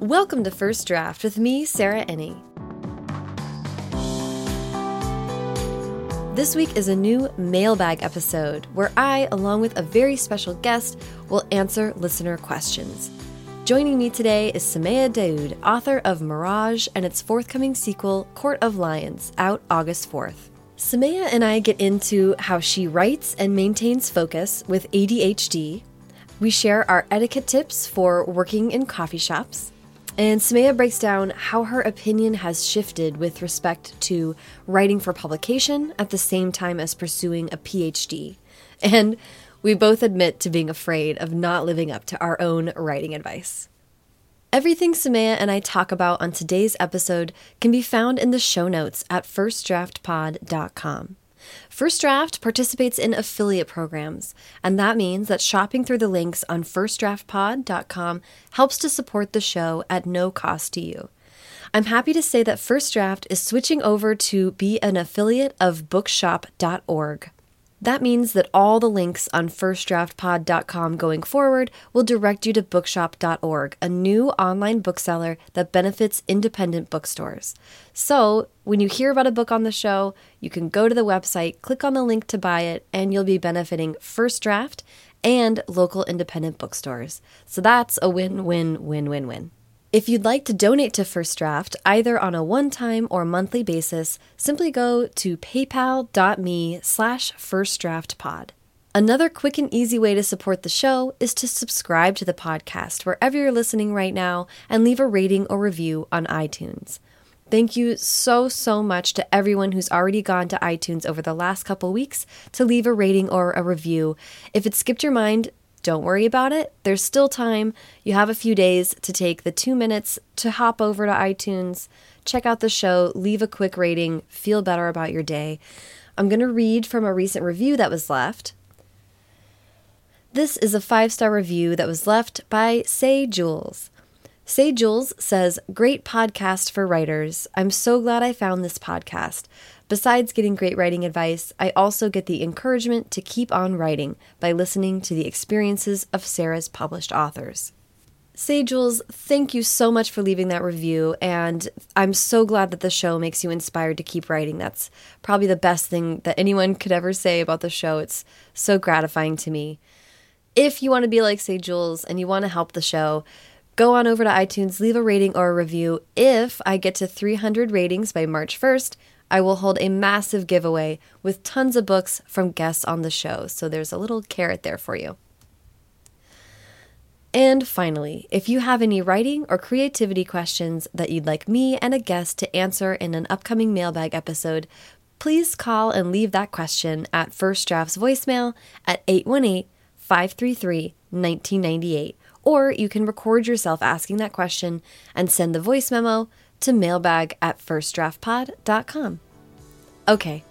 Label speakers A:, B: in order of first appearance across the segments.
A: Welcome to First Draft with me, Sarah Enni. This week is a new mailbag episode where I, along with a very special guest, will answer listener questions. Joining me today is Somaiya Daud, author of Mirage and its forthcoming sequel, Court of Lions, out August 4th. Somaiya and I get into how she writes and maintains focus with ADHD. We share our etiquette tips for working in coffee shops. And Somaiya breaks down how her opinion has shifted with respect to writing for publication at the same time as pursuing a PhD. And we both admit to being afraid of not living up to our own writing advice. Everything Somaiya and I talk about on today's episode can be found in the show notes at firstdraftpod.com. First Draft participates in affiliate programs, and that means that shopping through the links on firstdraftpod.com helps to support the show at no cost to you. I'm happy to say that First Draft is switching over to be an affiliate of bookshop.org. That means that all the links on firstdraftpod.com going forward will direct you to bookshop.org, a new online bookseller that benefits independent bookstores. So, when you hear about a book on the show, you can go to the website, click on the link to buy it, and you'll be benefiting First Draft and local independent bookstores. So that's a win win win win win. If you'd like to donate to First Draft, either on a one-time or monthly basis, simply go to paypal.me slash firstdraftpod. Another quick and easy way to support the show is to subscribe to the podcast wherever you're listening right now and leave a rating or review on iTunes. Thank you so, so much to everyone who's already gone to iTunes over the last couple weeks to leave a rating or a review. If it skipped your mind, don't worry about it. There's still time. You have a few days to take the two minutes to hop over to iTunes, check out the show, leave a quick rating, feel better about your day. I'm going to read from a recent review that was left. This is a five star review that was left by Say Jules. Say Jules says, Great podcast for writers. I'm so glad I found this podcast. Besides getting great writing advice, I also get the encouragement to keep on writing by listening to the experiences of Sarah's published authors. Say, Jules, thank you so much for leaving that review, and I'm so glad that the show makes you inspired to keep writing. That's probably the best thing that anyone could ever say about the show. It's so gratifying to me. If you want to be like Say Jules and you want to help the show, go on over to iTunes, leave a rating or a review. If I get to 300 ratings by March 1st, I will hold a massive giveaway with tons of books from guests on the show. So there's a little carrot there for you. And finally, if you have any writing or creativity questions that you'd like me and a guest to answer in an upcoming mailbag episode, please call and leave that question at First Draft's voicemail at 818 533 1998. Or you can record yourself asking that question and send the voice memo to mailbag at firstdraftpod.com. Okay,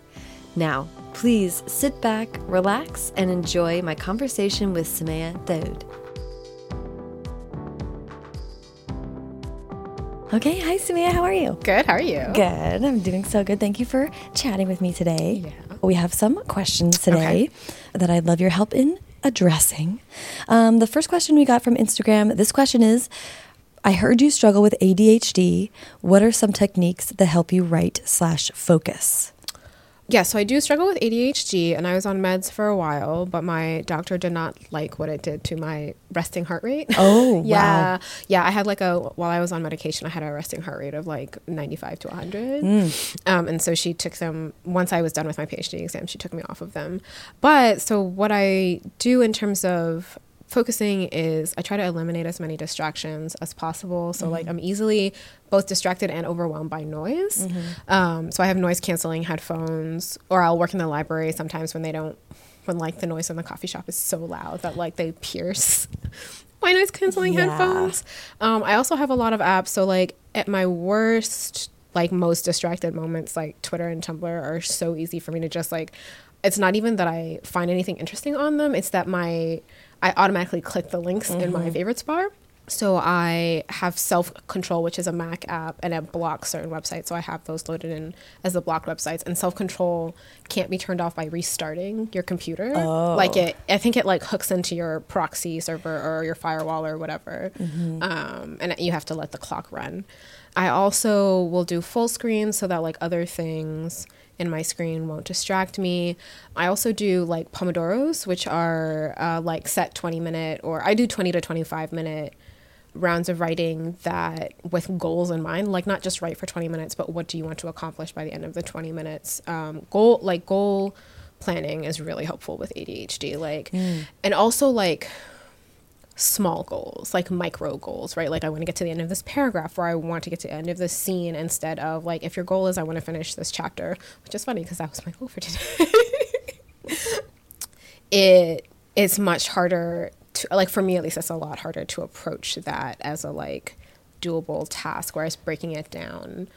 A: now please sit back, relax, and enjoy my conversation with Somaiya Daud. Okay, hi Somaiya, how are you?
B: Good, how are you?
A: Good, I'm doing so good. Thank you for chatting with me today.
B: Yeah.
A: We have some questions today that I'd love your help in addressing. Um, the first question we got from Instagram this question is I heard you struggle with ADHD. What are some techniques that help you write slash focus?
B: Yeah, so I do struggle with ADHD and I was on meds for a while, but my doctor did not like what it did to my resting heart rate.
A: Oh,
B: yeah.
A: wow.
B: Yeah, I had like a, while I was on medication, I had a resting heart rate of like 95 to 100. Um, and so she took them, once I was done with my PhD exam, she took me off of them. But so what I do in terms of focusing is I try to eliminate as many distractions as possible. So like I'm easily both distracted and overwhelmed by noise. Um, so I have noise canceling headphones, or I'll work in the library sometimes when they don't, when like the noise in the coffee shop is so loud that like they pierce my noise canceling
A: Yeah.
B: headphones. Um, I also have a lot of apps. So like at my worst, like most distracted moments, like Twitter and Tumblr are so easy for me to just like. It's not even that I find anything interesting on them. It's that my I automatically click the links in my favorites bar. So I have Self Control, which is a Mac app, and it blocks certain websites. So I have those loaded in as the blocked websites. And Self Control can't be turned off by restarting your computer.
A: Oh.
B: Like it, I think it like hooks into your proxy server or your firewall or whatever, um, and you have to let the clock run. I also will do full screen so that like other things in my screen won't distract me. I also do like pomodoros, which are uh, like set 20 minute or I do 20 to 25 minute rounds of writing that with goals in mind like not just write for 20 minutes but what do you want to accomplish by the end of the 20 minutes um, goal like goal planning is really helpful with adhd like and also like small goals, like micro goals, right? Like I want to get to the end of this paragraph or I want to get to the end of this scene instead of like if your goal is I want to finish this chapter, which is funny because that was my goal for today. it it's much harder to like for me at least it's a lot harder to approach that as a like doable task whereas breaking it down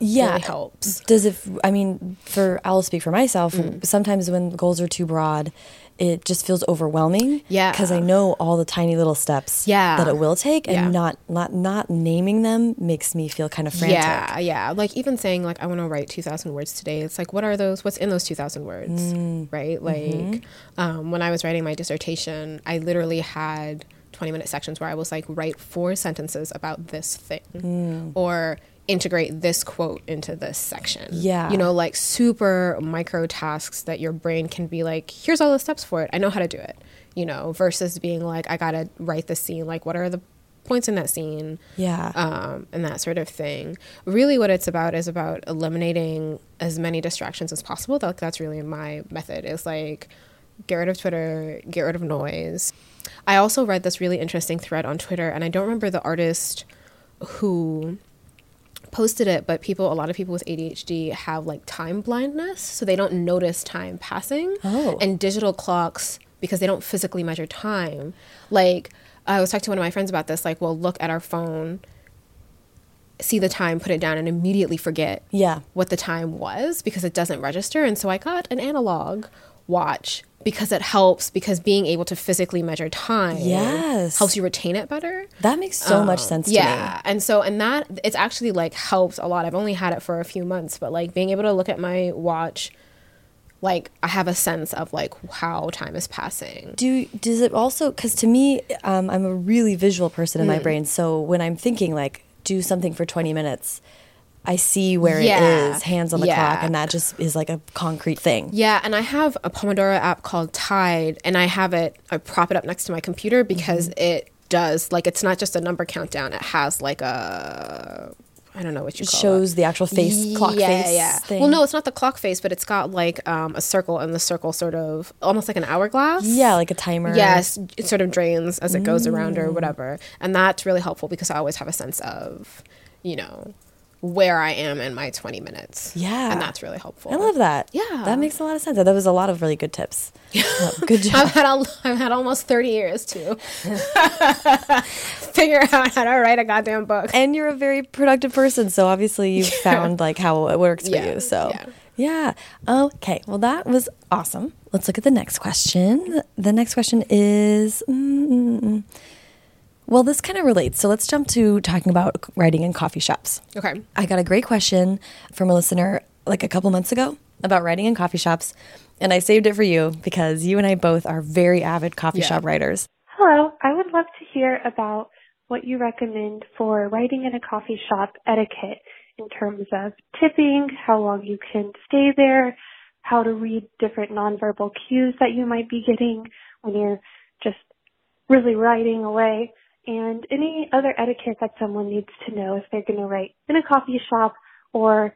A: yeah
B: really helps.
A: does it i mean for i'll speak for myself
B: Mm.
A: sometimes when goals are too broad it just feels overwhelming
B: Yeah.
A: because i know all the tiny little steps
B: Yeah.
A: that it will take and
B: Yeah.
A: not not not naming them makes me feel kind of frantic
B: Yeah, yeah. Like even saying like I want to write 2000 words today. It's like what are those what's in those 2000 words?
A: Mm.
B: Right? Like
A: Mm-hmm.
B: um, when I was writing my dissertation, I literally had 20 minute sections where I was like write four sentences about this thing
A: Mm.
B: or integrate this quote into this section.
A: Yeah.
B: You know, like super micro tasks that your brain can be like, here's all the steps for it. I know how to do it. You know, versus being like, I gotta write the scene. Like, what are the points in that scene?
A: yeah
B: um, and that sort of thing. Really, what it's about is about eliminating as many distractions as possible. Like that's really my method. Is like get rid of Twitter, get rid of noise. I also read this really interesting thread on Twitter, and I don't remember the artist who posted it, but people, a lot of people with ADHD have like time blindness, so they don't notice time passing.
A: Oh.
B: And digital clocks, because they don't physically measure time, like I was talking to one of my friends about this, like, well, look at our phone, see the time, put it down, and immediately forget
A: yeah
B: what the time was because it doesn't register. And so I got an analog watch because it helps because being able to physically measure time
A: Yes.
B: helps you retain it better.
A: that makes so much sense to
B: Um, Yeah. And so, and that, it's actually like helped a lot. I've only had it for a few months, but like being able to look at my watch, like I have a sense of like how time is passing.
A: do does it also because to me um, i'm a really visual person in
B: Mm.
A: my brain so when i'm thinking like do something for 20 minutes i see where
B: Yeah.
A: it is hands on the
B: Yeah.
A: clock and that just is like a concrete thing
B: Yeah, and I have a Pomodoro app called Tide, and I have it, I prop it up next to my computer because
A: Mm-hmm.
B: it does, like, it's not just a number countdown, it has like a, I don't know what you
A: it
B: call
A: shows
B: it.
A: the actual face clock
B: yeah,
A: face
B: Yeah.
A: thing.
B: Well, no, it's not the clock face, but it's got like um, a circle, and the circle sort of almost like an hourglass.
A: yeah like a timer
B: Yes, it sort of drains as it goes around
A: Mm.
B: or whatever. And that's really helpful because I always have a sense of, you know, where I am in my 20 minutes.
A: Yeah.
B: And that's really helpful.
A: i love that
B: Yeah.
A: that makes a lot of sense that was a lot of really good tips Uh, good job
B: I've had, a, I've had almost 30 years to figure out how to write a goddamn book.
A: and you're a very productive person so obviously you've found like how it works for
B: Yeah,
A: you so
B: yeah.
A: yeah okay well that was awesome let's look at the next question the next question is mm, mm, mm. Well this kind of relates. So let's jump to talking about writing in coffee shops.
B: Okay.
A: i got a great question from a listener like a couple months ago about writing in coffee shops and i saved it for you because you and i both are very avid coffee
B: Yeah.
A: shop writers.
C: Hello, I would love to hear about what you recommend for writing in a coffee shop etiquette in terms of tipping, how long you can stay there, how to read different nonverbal cues that you might be getting when you're just really writing away, and any other etiquette that someone needs to know if they're going to write in a coffee shop or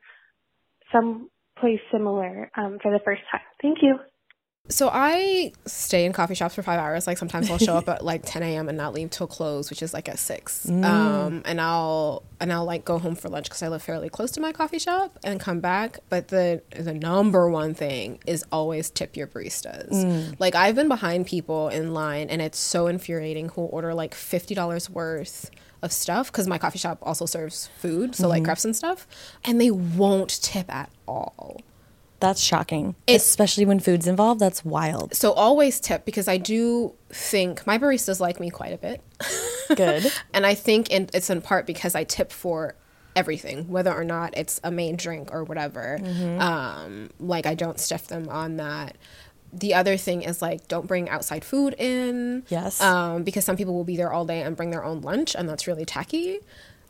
C: some place similar um, for the first time. Thank you.
B: So I stay in coffee shops for five hours. Like sometimes I'll show up at like 10 a.m. and not leave till close, which is like at six. Mm. Um, and I'll and I'll like go home for lunch because I live fairly close to my coffee shop and come back. But the the number one thing is always tip your baristas. Mm. Like I've been behind people in line, and it's so infuriating who order like fifty dollars worth of stuff because my coffee shop also serves food, so like mm-hmm. crepes and stuff, and they won't tip at all.
A: That's shocking
B: It's-
A: especially when food's involved that's wild
B: so always tip because I do think my baristas like me quite a bit.
A: Good.
B: and I think in, it's in part because I tip for everything, whether or not it's a main drink or whatever.
A: Mm-hmm.
B: Um, like I don't stiff them on that. The other thing is like don't bring outside food in.
A: Yes.
B: Um, because some people will be there all day and bring their own lunch, and that's really tacky.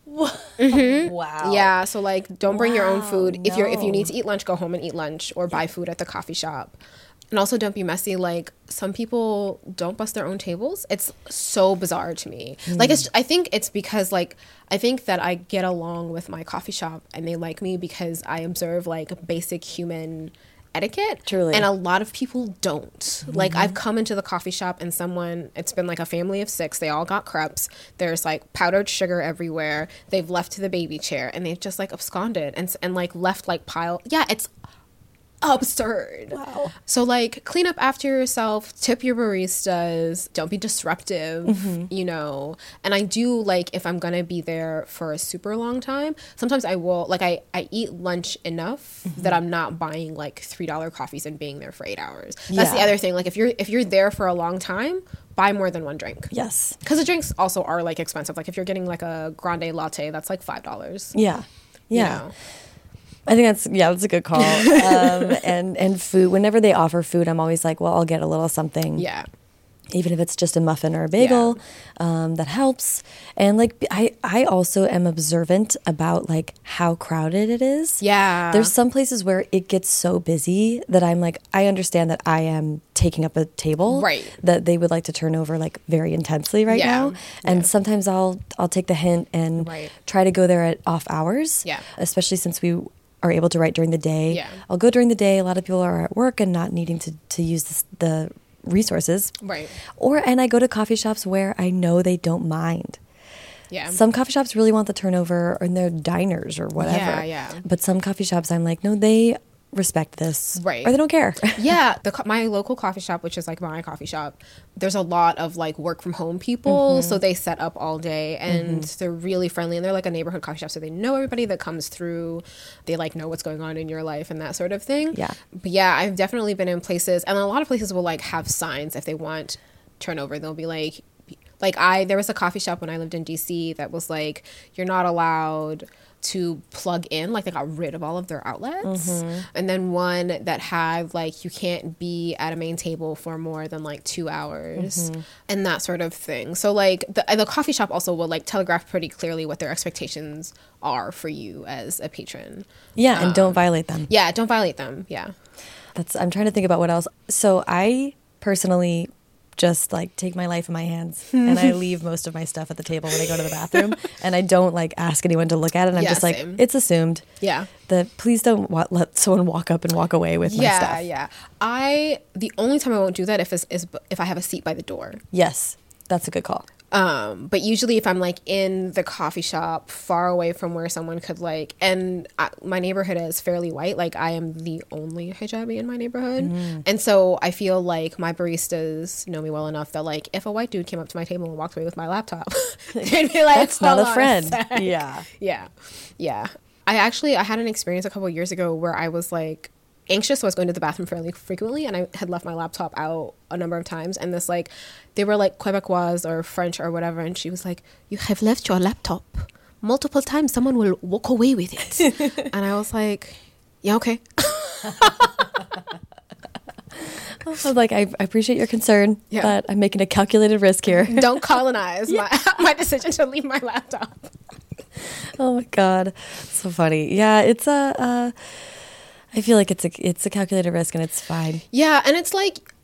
A: Wow.
B: Yeah, so like don't bring your own
A: Wow,
B: food. If you're if you need to eat lunch, go home and eat lunch or buy food at the coffee shop. And also don't be messy. Like some people don't bust their own tables. It's so bizarre to me. Like
A: Hmm.
B: it's I think it's because like I think that I get along with my coffee shop and they like me because I observe like basic human etiquette.
A: Truly.
B: And a lot of people don't. Like I've mm-hmm. come into the coffee shop and someone it's been like a family of 6. They all got crepes. There's like powdered sugar everywhere. They've left the baby chair and they've just like absconded and and like left like pile. Yeah, it's absurd.
A: Wow.
B: So like clean up after yourself, tip your baristas, don't be disruptive,
A: Mm-hmm.
B: you know. And I do like if I'm going to be there for a super long time, sometimes I will like I I eat lunch enough
A: Mm-hmm.
B: that I'm not buying like $3 coffees and being there for 8 hours. That's the other thing. Like if you're if you're there for a long time, buy more than one drink.
A: Yes.
B: Cuz the drinks also are like expensive. Like if you're getting like a grande latte, that's like $5.
A: Yeah.
B: you
A: Yeah.
B: know?
A: I think that's yeah, that's a good call. um, and and food. Whenever they offer food, I'm always like, well, I'll get a little something.
B: Yeah.
A: even if it's just a muffin or a bagel um, that helps and like I, I also am observant about like how crowded it is
B: Yeah.
A: there's some places where it gets so busy that i'm like i understand that i am taking up a table
B: Right.
A: that they would like to turn over like very intensely right
B: Yeah.
A: now and sometimes i'll i'll take the hint and
B: Right.
A: try to go there at off hours
B: Yeah.
A: especially since we are able to write during the day
B: Yeah.
A: i'll go during the day a lot of people are at work and not needing to, to use this, the resources
B: Right.
A: or and I go to coffee shops where I know they don't mind.
B: Yeah.
A: Some coffee shops really want the turnover and they're diners or whatever.
B: Yeah, yeah.
A: But some coffee shops I'm like, no, they respect this.
B: Right.
A: Or they don't care.
B: yeah, the my local coffee shop, which is like my coffee shop, there's a lot of like work from home people,
A: Mm-hmm.
B: so they set up all day and they're really friendly and they're like a neighborhood coffee shop, so they know everybody that comes through. They like know what's going on in your life and that sort of thing.
A: Yeah.
B: but yeah, I've definitely been in places, and a lot of places will like have signs if they want turnover. They'll be like. Like I, there was a coffee shop when I lived in DC that was like, you're not allowed to plug in. Like they got rid of all of their outlets, and then one that had like you can't be at a main table for more than like two hours, and that sort of thing. So like the the coffee shop also will like telegraph pretty clearly what their expectations are for you as a patron.
A: yeah, and
B: Um,
A: don't violate them.
B: Yeah, don't violate them. Yeah.
A: That's I'm trying to think about what else. So I personally just like take my life in my hands and I leave most of my stuff at the table when I go to the bathroom and I don't like ask anyone to look at it. And I'm
B: Yeah,
A: just like,
B: same.
A: it's assumed
B: Yeah.
A: that please don't wa- let someone walk up and walk away with my stuff.
B: yeah. yeah. I the only time I won't do that if is, is if I have a seat by the door.
A: Yes, that's a good call.
B: Um, but usually if I'm like in the coffee shop, far away from where someone could like, and I, my neighborhood is fairly white. Like I am the only hijabi in my neighborhood,
A: Mm.
B: and so I feel like my baristas know me well enough that like if a white dude came up to my table and walked away with my laptop, they'd be like,
A: That's not a friend.
B: sec."
A: yeah.
B: yeah yeah i actually i had an experience a couple years ago where i was like anxious so i was going to the bathroom fairly frequently and i had left my laptop out a number of times and this like they were like quebecois or french or whatever and she was like you have left your laptop multiple times someone will walk away with it and i was like yeah okay
A: I was like, I, I appreciate your concern,
B: Yeah.
A: but I'm making a calculated risk here.
B: don't colonize my my decision to leave my laptop
A: oh my god, so funny. Yeah, it's a. Uh, I feel like it's a it's a calculated risk and it's fine.
B: Yeah, and it's like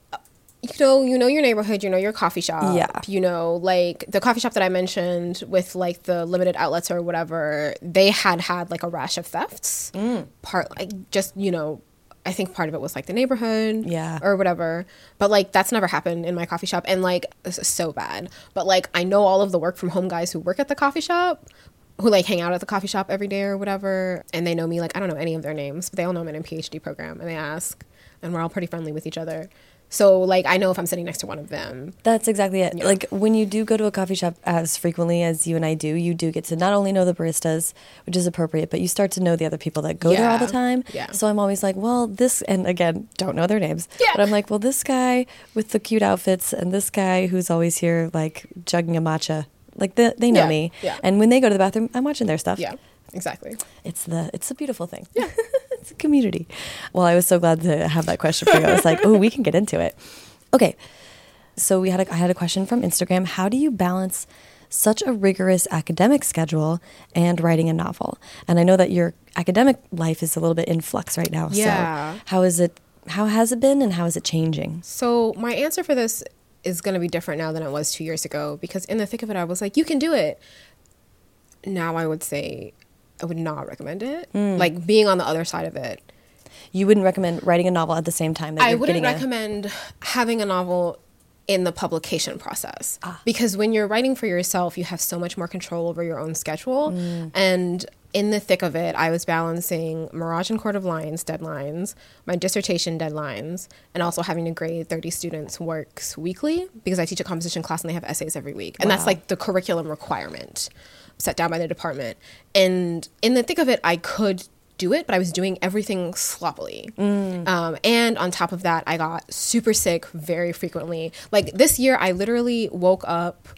B: you know, you know your neighborhood, you know your coffee shop.
A: Yeah.
B: You know, like the coffee shop that I mentioned with like the limited outlets or whatever, they had had like a rash of thefts.
A: Mm.
B: Part like just, you know, I think part of it was like the neighborhood
A: Yeah.
B: or whatever. But like that's never happened in my coffee shop and like this is so bad. But like I know all of the work from home guys who work at the coffee shop who like hang out at the coffee shop every day or whatever and they know me like I don't know any of their names, but they all know I'm in a PhD program and they ask and we're all pretty friendly with each other. So like I know if I'm sitting next to one of them.
A: That's exactly it. Like when you do go to a coffee shop as frequently as you and I do, you do get to not only know the baristas, which is appropriate, but you start to know the other people that go there all the
B: Yeah.
A: time.
B: Yeah.
A: So I'm always like, well, this, and again, don't know their names.
B: Yeah.
A: But I'm like, well, this guy with the cute outfits and this guy who's always here, like jugging a matcha. Like the, they know
B: Yeah,
A: me.
B: yeah.
A: And when they go to the bathroom, I'm watching their stuff.
B: Yeah, exactly.
A: It's the it's a beautiful thing. Yeah. it's a community. Well, I was so glad to have that question for you. I was like, oh, we can get into it. Okay. So we had a, I had a question from Instagram. How do you balance such a rigorous academic schedule and writing a novel? And I know that your academic life is a little bit in flux right now.
B: Yeah.
A: So how is it how has it been and how is it changing?
B: So my answer for this is going to be different now than it was two years ago because in the thick of it, I was like, you can do it. Now I would say I would not recommend it.
A: Mm.
B: Like being on the other side of it.
A: You wouldn't recommend writing a novel at the same time that
B: I
A: you're
B: wouldn't
A: getting a-
B: recommend having a novel in the publication process
A: Ah.
B: because when you're writing for yourself, you have so much more control over your own schedule.
A: Mm.
B: And in the thick of it, I was balancing Mirage and Court of Lions deadlines, my dissertation deadlines, and also having to grade 30 students' works weekly because I teach a composition class and they have essays every week. And that's like the curriculum requirement set down by the department. And in the thick of it, I could do it, but I was doing everything sloppily. Um, and on top of that, I got super sick very frequently. Like this year, I literally woke up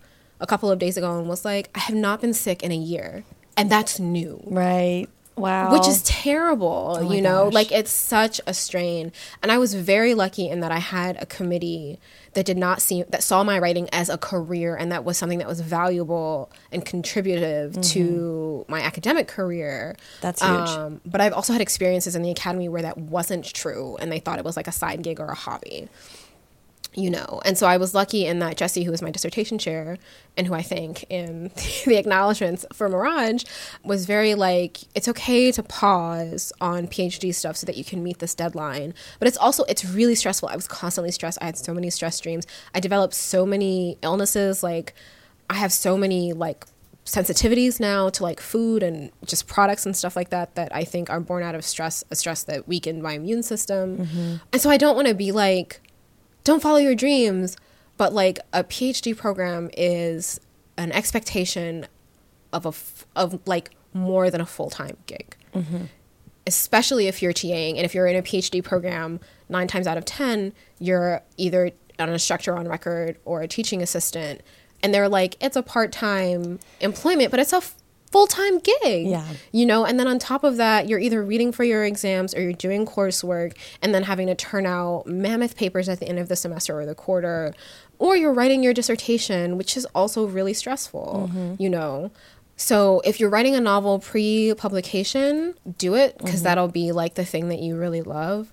B: a couple of days ago and was like, I have not been sick in a year. And that's new
A: Right. Wow.
B: which is terrible
A: Oh
B: you know
A: gosh.
B: like it's such a strain and i was very lucky in that i had a committee that did not see that saw my writing as a career and that was something that was valuable and contributive to my academic career
A: Mm-hmm. That's huge.
B: um, but i've also had experiences in the academy where that wasn't true and they thought it was like a side gig or a hobby you know. And so i was lucky in that jesse who was my dissertation chair and who i thank in the acknowledgments for mirage was very like it's okay to pause on phd stuff so that you can meet this deadline but it's also it's really stressful. I was constantly stressed. I had so many stress dreams. I developed so many illnesses. Like i have so many like sensitivities now to like food and just products and stuff like that that I think are born out of stress, a stress that weakened my immune system. Mm-hmm. And so I don't want to be like, don't follow your dreams, but like a PhD program is an expectation of a f- of like more than a full time gig. Mm-hmm. Especially if you're TAing and if you're in a PhD program, nine times out of ten, you're either an instructor on record or a teaching assistant, and they're like, it's a part time employment, but it's a time gig.
A: Yeah.
B: You know, and then on top of that, you're either reading for your exams or you're doing coursework and then having to turn out mammoth papers at the end of the semester or the quarter, or you're writing your dissertation, which is also really stressful, mm-hmm. you know. So if you're writing a novel pre publication, do it because mm-hmm. that'll be like the thing that you really love.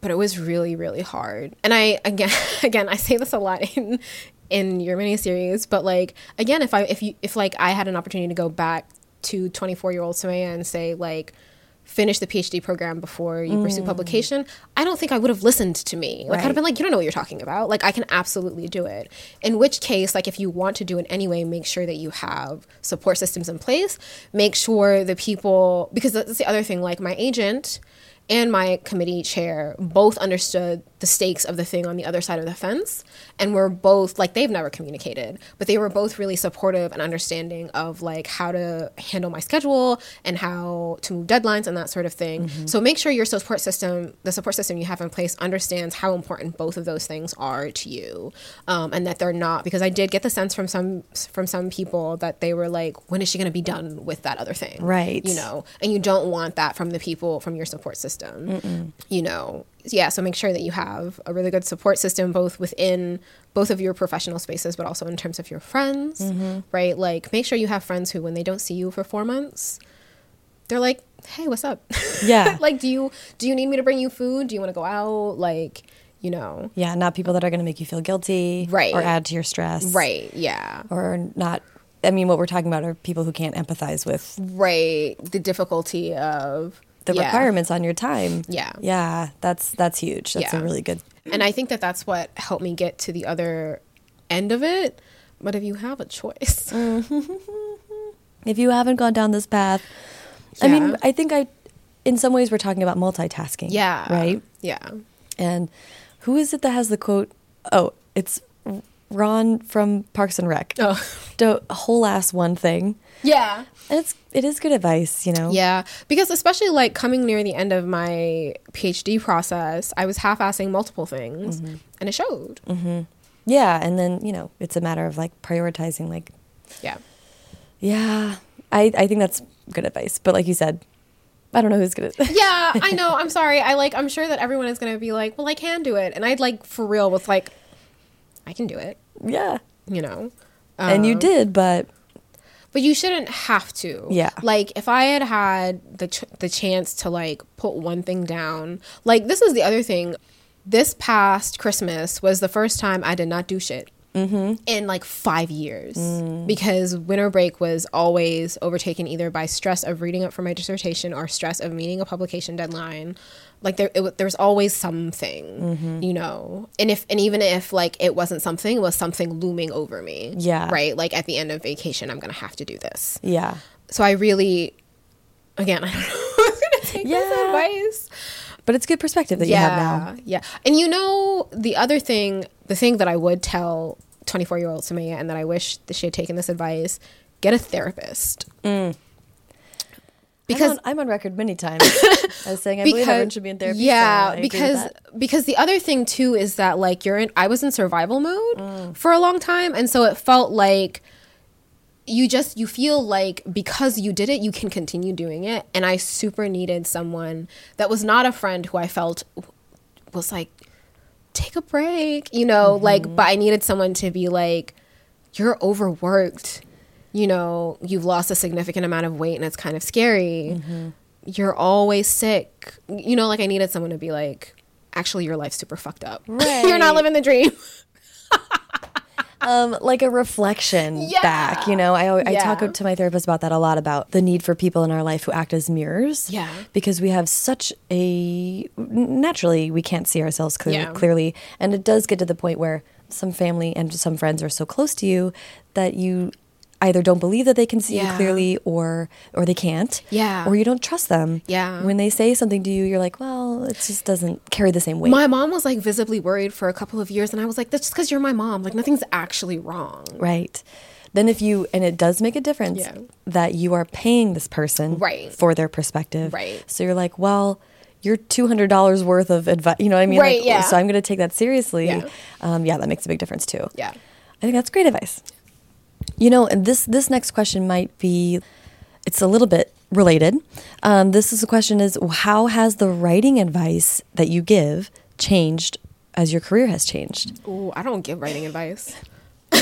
B: But it was really, really hard. And I again again I say this a lot in in your miniseries, but like again, if I if you if like I had an opportunity to go back to 24 year old Somaiya and say like finish the PhD program before you pursue mm. publication, I don't think I would have listened to me. Like I'd have been like, you don't know what you're talking about. Like I can absolutely do it. In which case, like if you want to do it anyway, make sure that you have support systems in place. Make sure the people because that's the other thing. Like my agent and my committee chair both understood the stakes of the thing on the other side of the fence and were both like they've never communicated but they were both really supportive and understanding of like how to handle my schedule and how to move deadlines and that sort of thing. So make sure your support system the support system you have in place understands how important both of those things are to you um, and that they're not because i did get the sense from some from some people that they were like when is she going to be done with that other thing?
A: Right.
B: you know and you don't want that from the people from your support system you know yeah so make sure that you have a really good support system both within both of your professional spaces but also in terms of your friends mm-hmm. right? Like make sure you have friends who when they don't see you for four months they're like hey what's up?
A: Yeah.
B: like do you do you need me to bring you food? Do you want to go out? Like you know.
A: Yeah, not people that are going to make you feel guilty,
B: Right.
A: or add to your stress,
B: right yeah.
A: Or not. I mean, what we're talking about are people who can't empathize with
B: right the difficulty of
A: the
B: yeah.
A: requirements on your time.
B: Yeah.
A: yeah, that's that's huge. That's
B: Yeah.
A: a really good.
B: And I think that that's what helped me get to the other end of it. But if you have a choice,
A: If you haven't gone down this path, I mean, I think I, in some ways, we're talking about multitasking.
B: yeah,
A: right.
B: yeah,
A: And who is it that has the quote? Oh, it's Ron from Parks and Rec.
B: oh,
A: Do a whole ass one thing,
B: yeah,
A: and it's it is good advice, you know.
B: yeah. Because especially like coming near the end of my PhD process, I was half-assing multiple things,
A: Mm-hmm.
B: and it showed.
A: Yeah, and then you know it's a matter of like prioritizing. Like
B: Yeah,
A: Yeah, I, I think that's good advice. But like you said, I don't know who's gonna.
B: yeah, I know. I'm sorry. I like. I'm sure that everyone is gonna be like, "Well, I can do it," and I'd like for real was like, "I can do it."
A: Yeah,
B: You know.
A: and you
B: Um,
A: did, but
B: But you shouldn't have to.
A: Yeah.
B: Like if I had had the ch- the chance to like put one thing down, like this is the other thing. This past Christmas was the first time I did not do shit Mm-hmm. in like five years because winter break was always overtaken either by stress of reading up for my dissertation or stress of meeting a publication deadline. Like there, it, there was always something, mm-hmm. you know. And if and even if like it wasn't something, it was something looming over me.
A: Yeah.
B: Right. Like at the end of vacation, I'm gonna have to do this.
A: yeah,
B: So I really, again, I don't know who's gonna take this
A: Yeah.
B: advice.
A: But it's good perspective that you have now.
B: Yeah. And you know, the other thing, the thing that I would tell 24 year old Somaiya and that I wish that she had taken this advice get a therapist.
A: Because I'm on, I'm on record many times as saying I believe everyone should be in therapy.
B: Yeah,
A: agree with
B: because because the other thing too is that like you're in I was in survival mode
A: Mm.
B: for a long time and so it felt like you just you feel like because you did it you can continue doing it and I super needed someone that was not a friend who I felt was like take a break, you know,
A: Mm-hmm.
B: like but I needed someone to be like you're overworked. You know, you've lost a significant amount of weight and it's kind of scary.
A: Mm-hmm.
B: You're always sick. You know, like I needed someone to be like, actually, your life's super fucked up. You're not living the dream.
A: um, like a reflection
B: Yeah.
A: back. You know, I I talk to my therapist about that a lot about the need for people in our life who act as mirrors.
B: Yeah.
A: because we have such a naturally we can't see ourselves clear,
B: Yeah.
A: clearly, and it does get to the point where some family and some friends are so close to you that you either don't believe that they can see you clearly or or they can't
B: Yeah.
A: or you don't trust them
B: Yeah.
A: when they say something to you you're like well it just doesn't carry the same weight
B: My mom was like visibly worried for a couple of years, and I was like, that's just because you're my mom. Like, nothing's actually wrong.
A: Right. Then if you and it does make a difference
B: Yeah.
A: that you are paying this person
B: Right.
A: for their perspective.
B: Right.
A: So you're like, well, you're two hundred dollars worth of advice. You know what I mean?
B: Right,
A: Like,
B: yeah.
A: So I'm going to take that seriously.
B: Yeah.
A: Um, yeah, that makes a big difference too.
B: Yeah.
A: I think that's great advice. You know, and this this next question might be, it's a little bit related. Um, this is a question: is how has the writing advice that you give changed as your career has changed?
B: Ooh, I don't give writing advice.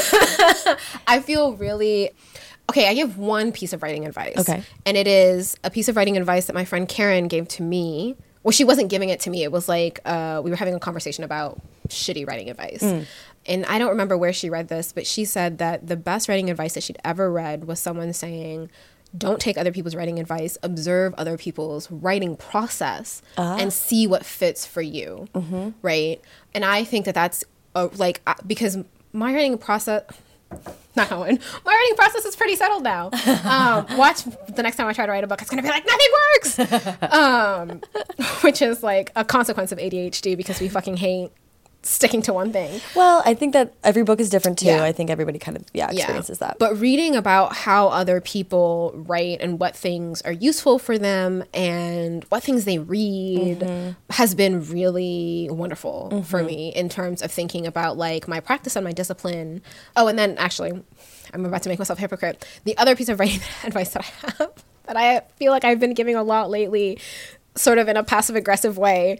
B: I feel really okay. I give one piece of writing advice.
A: Okay.
B: And it is a piece of writing advice that my friend Karen gave to me. Well, she wasn't giving it to me. It was like uh, we were having a conversation about shitty writing advice. And I don't remember where she read this, but she said that the best writing advice that she'd ever read was someone saying, don't take other people's writing advice, observe other people's writing process and see what fits for you. Right. And I think that that's uh, like, uh, because my writing process, not going, my writing process is pretty settled now. Um, watch the next time I try to write a book, it's going to be like, nothing works. um, which is like a consequence of ADHD because we fucking hate sticking to one thing.
A: Well, I think that every book is different too.
B: Yeah.
A: I think everybody kind of yeah experiences that.
B: But reading about how other people write and what things are useful for them and what things they read
A: Mm-hmm.
B: has been really wonderful for me in terms of thinking about like my practice and my discipline. Oh, and then actually, I'm about to make myself a hypocrite. The other piece of writing advice that I have that I feel like I've been giving a lot lately, sort of in a passive aggressive way,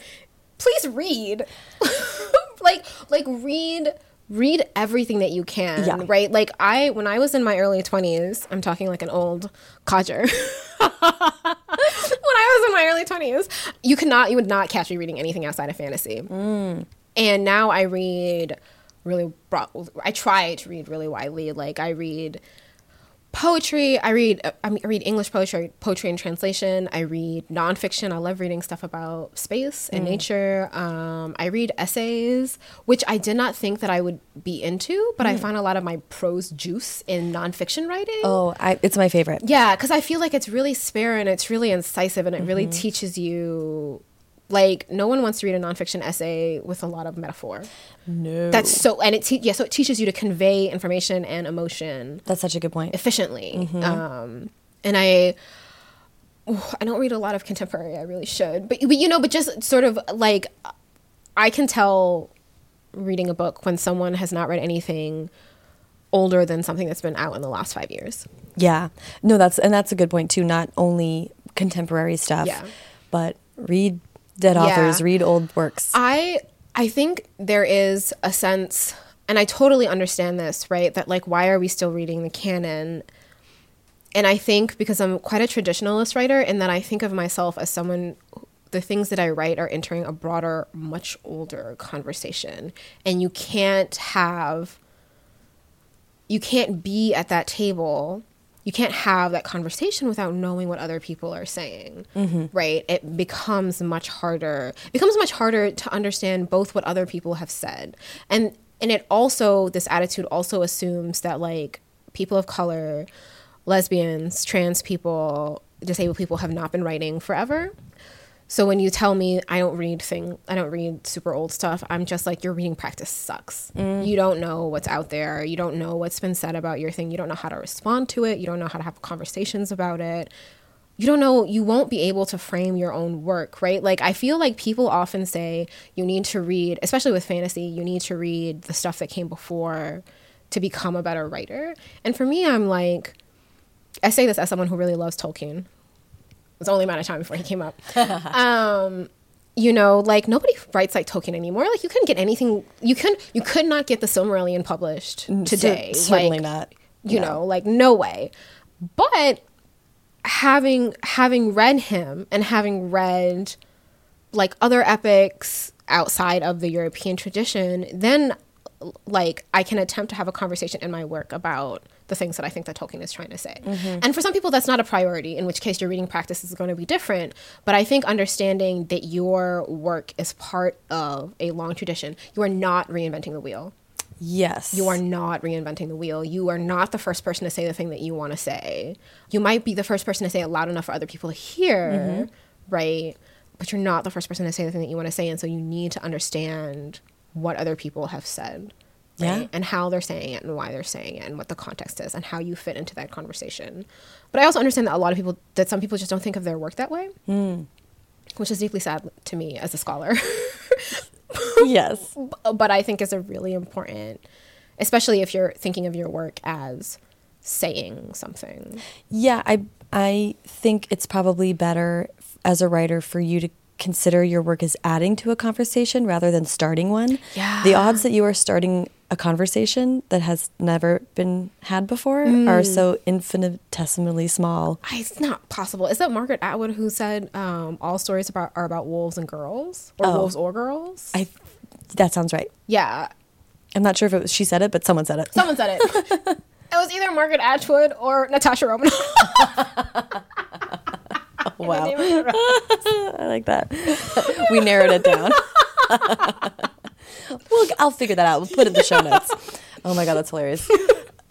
B: please read. like like read read everything that you can
A: Yeah.
B: right? Like i when i was in my early 20s i'm talking like an old codger. When i was in my early 20s you cannot you would not catch me reading anything outside of fantasy. Mm. And now i read really broad i try to read really widely. Like i read poetry. I read I mean, I read English poetry, poetry and translation. I read nonfiction. I love reading stuff about space and mm. nature. Um, I read essays, which I did not think that I would be into, but I mm. find a lot of my prose juice in nonfiction writing.
A: oh, I, it's my favorite.
B: Yeah, because I feel like it's really spare and it's really incisive and it really mm-hmm. teaches you. Like no one wants to read a nonfiction essay with a lot of metaphor.
A: No,
B: That's so, and it te- yeah, so it teaches you to convey information and emotion
A: that's such a good point.
B: efficiently. Um, and I, I don't read a lot of contemporary. I really should, but but you know, but just sort of like, I can tell reading a book when someone has not read anything older than something that's been out in the last five years.
A: Yeah. No, that's and that's a good point too. Not only contemporary stuff,
B: Yeah.
A: but read dead
B: Yeah.
A: authors, read old works.
B: I I think there is a sense and I totally understand this, right? That like why are we still reading the canon? And I think because I'm quite a traditionalist writer and that I think of myself as someone the things that I write are entering a broader, much older conversation. And you can't have you can't be at that table you can't have that conversation without knowing what other people are saying mm-hmm. right? It becomes much harder it becomes much harder to understand both what other people have said. And and it also this attitude also assumes that like people of color lesbians trans people disabled people have not been writing forever so when you tell me I don't read thing, I don't read super old stuff, I'm just like your reading practice sucks. Mm. You don't know what's out there. You don't know what's been said about your thing. You don't know how to respond to it. You don't know how to have conversations about it. You don't know, you won't be able to frame your own work, right? Like I feel like people often say you need to read, especially with fantasy, you need to read the stuff that came before to become a better writer. And for me, I'm like I say this as someone who really loves Tolkien. Was only a matter of time before he came up. um, you know, like nobody writes like Tolkien anymore. Like you couldn't get anything. You can you could not get the Silmarillion published today.
A: Cer- certainly
B: Like,
A: not.
B: You know, like no way. But having having read him and having read like other epics outside of the European tradition, then like I can attempt to have a conversation in my work about the things that I think that Tolkien is trying to say. Mm-hmm. And for some people that's not a priority, in which case your reading practice is going to be different. But I think understanding that your work is part of a long tradition, you are not reinventing the wheel.
A: Yes.
B: You are not reinventing the wheel. You are not the first person to say the thing that you want to say. You might be the first person to say it loud enough for other people to hear, mm-hmm. right? But you're not the first person to say the thing that you want to say. And so you need to understand what other people have said.
A: Yeah.
B: And how they're saying it and why they're saying it and what the context is and how you fit into that conversation. But I also understand that a lot of people, that some people just don't think of their work that way, hmm. which is deeply sad to me as a scholar.
A: yes.
B: but I think is a really important, especially if you're thinking of your work as saying something.
A: Yeah, I I think it's probably better as a writer for you to consider your work as adding to a conversation rather than starting one.
B: Yeah.
A: The odds that you are starting a conversation that has never been had before are so infinitesimally small.
B: It's not possible. Is that Margaret Atwood who said um, all stories about are about wolves and girls or
A: Oh.
B: wolves or girls?
A: I that sounds right.
B: yeah,
A: I'm not sure if it was she said it, but someone said it.
B: someone said it. it was either Margaret Atwood or Natasha Romanoff.
A: wow. I like that. we narrowed it down. Well, I'll figure that out. We'll put it in the show notes. Oh my god, that's hilarious.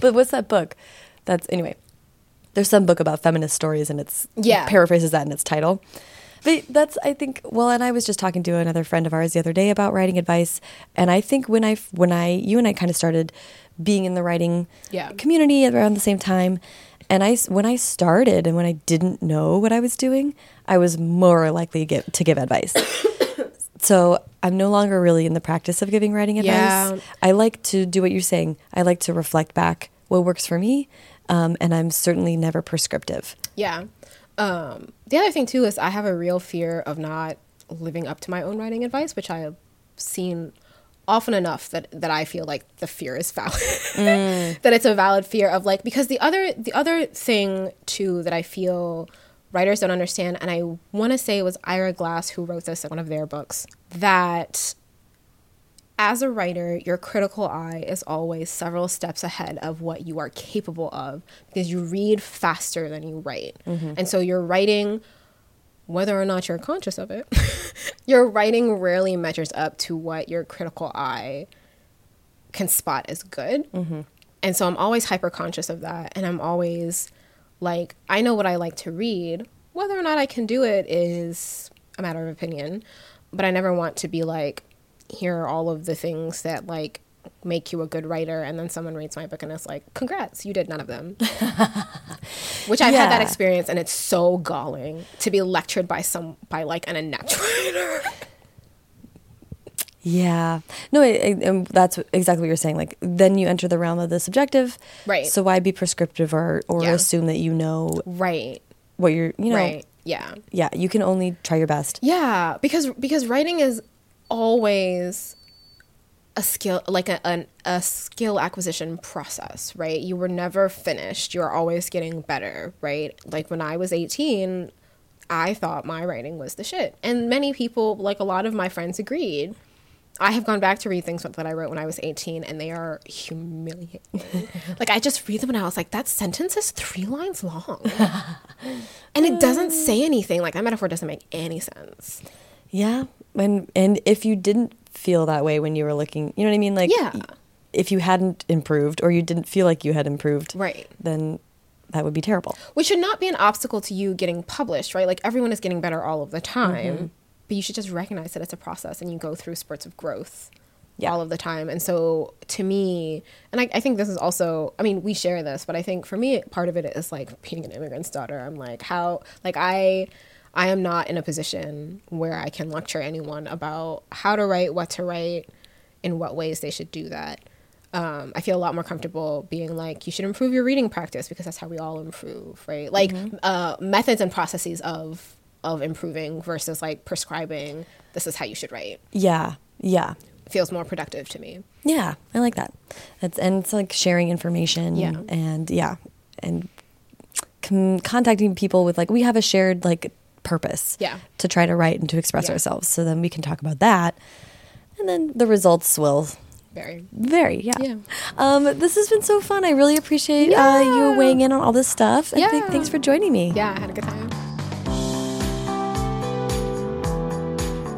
A: but what's that book? That's anyway. There's some book about feminist stories, and it's
B: Yeah.
A: paraphrases that in its title. But that's I think well, and I was just talking to another friend of ours the other day about writing advice, and I think when I when I you and I kind of started being in the writing
B: Yeah.
A: community around the same time, and I when I started and when I didn't know what I was doing, I was more likely to give, to give advice. so I'm no longer really in the practice of giving writing advice.
B: Yeah.
A: I like to do what you're saying. I like to reflect back what works for me, um, and I'm certainly never prescriptive.
B: Yeah. Um, the other thing too is I have a real fear of not living up to my own writing advice, which I have seen often enough that that I feel like the fear is valid. Mm. that it's a valid fear of like because the other the other thing too that I feel writers don't understand, and I want to say it was Ira Glass who wrote this in one of their books that as a writer, your critical eye is always several steps ahead of what you are capable of because you read faster than you write. Mm-hmm. And so you're writing, whether or not you're conscious of it, your writing rarely measures up to what your critical eye can spot as good. Mm-hmm. And so I'm always hyper conscious of that. And I'm always like, I know what I like to read. Whether or not I can do it is a matter of opinion. But I never want to be like, here are all of the things that like make you a good writer. And then someone reads my book and it's like, congrats, you did none of them. Which I've had that experience and it's so galling to be lectured by some, by like an inept writer.
A: Yeah. No, I, I, and that's exactly what you're saying. Like, then you enter the realm of the subjective.
B: Right.
A: So why be prescriptive or, or
B: Yeah.
A: assume that you know
B: Right.
A: what you're, you know,
B: Right. Yeah.
A: yeah, you can only try your best.
B: Yeah, because because writing is always a skill like a, an, a skill acquisition process, right? You were never finished. You're always getting better, right? Like when I was 18, I thought my writing was the shit. And many people, like a lot of my friends agreed. I have gone back to read things that I wrote when I was 18 and they are humiliating. like I just read them and I was like, that sentence is three lines long. and it doesn't say anything. Like that metaphor doesn't make any sense.
A: Yeah. And, and if you didn't feel that way when you were looking, you know what I mean? Like,
B: Yeah.
A: if you hadn't improved or you didn't feel like you had improved,
B: Right.
A: then that would be terrible.
B: Which should not be an obstacle to you getting published, right? Like everyone is getting better all of the time,
A: Mm-hmm.
B: but you should just recognize that it's a process and you go through spurts of growth
A: Yeah.
B: all of the time. And so to me, and I, I think this is also, I mean, we share this, but I think for me, part of it is like being an immigrant's daughter. I'm like, how, like, I. I am not in a position where I can lecture anyone about how to write, what to write, in what ways they should do that. Um, I feel a lot more comfortable being like, you should improve your reading practice because that's how we all improve, right? Like uh, methods and processes of of improving versus like prescribing. This is how you should write.
A: Yeah. Yeah.
B: Feels more productive to me.
A: Yeah, I like that. It's and it's like sharing information.
B: Yeah.
A: and yeah, and com- contacting people with like we have a shared like purpose.
B: Yeah.
A: to try to write and to express
B: Yeah.
A: ourselves. So then we can talk about that, and then the results will
B: Very.
A: vary. Yeah.
B: Yeah.
A: Um, this has been so fun. I really appreciate uh, you weighing in on all this stuff. And th-
B: Yeah.
A: thanks for joining me.
B: Yeah, I had a good time.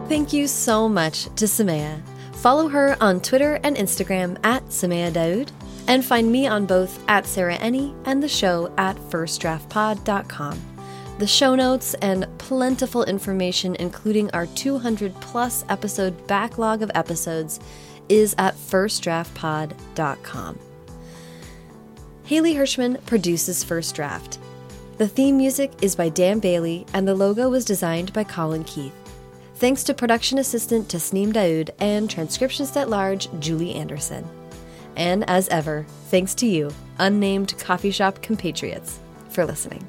A: Thank you so much to Somaiya. Follow her on Twitter and Instagram at Somaiya Daud, and find me on both at Sarah Enni and the show at firstdraftpod.com. The show notes and plentiful information, including our 200 plus episode backlog of episodes, is at firstdraftpod.com. Haley Hirschman produces First Draft. The theme music is by Dan Bailey, and the logo was designed by Colin Keith. Thanks to production assistant Tasneem Daoud and transcriptionist at large Julie Anderson. And as ever, thanks to you, unnamed coffee shop compatriots, for listening.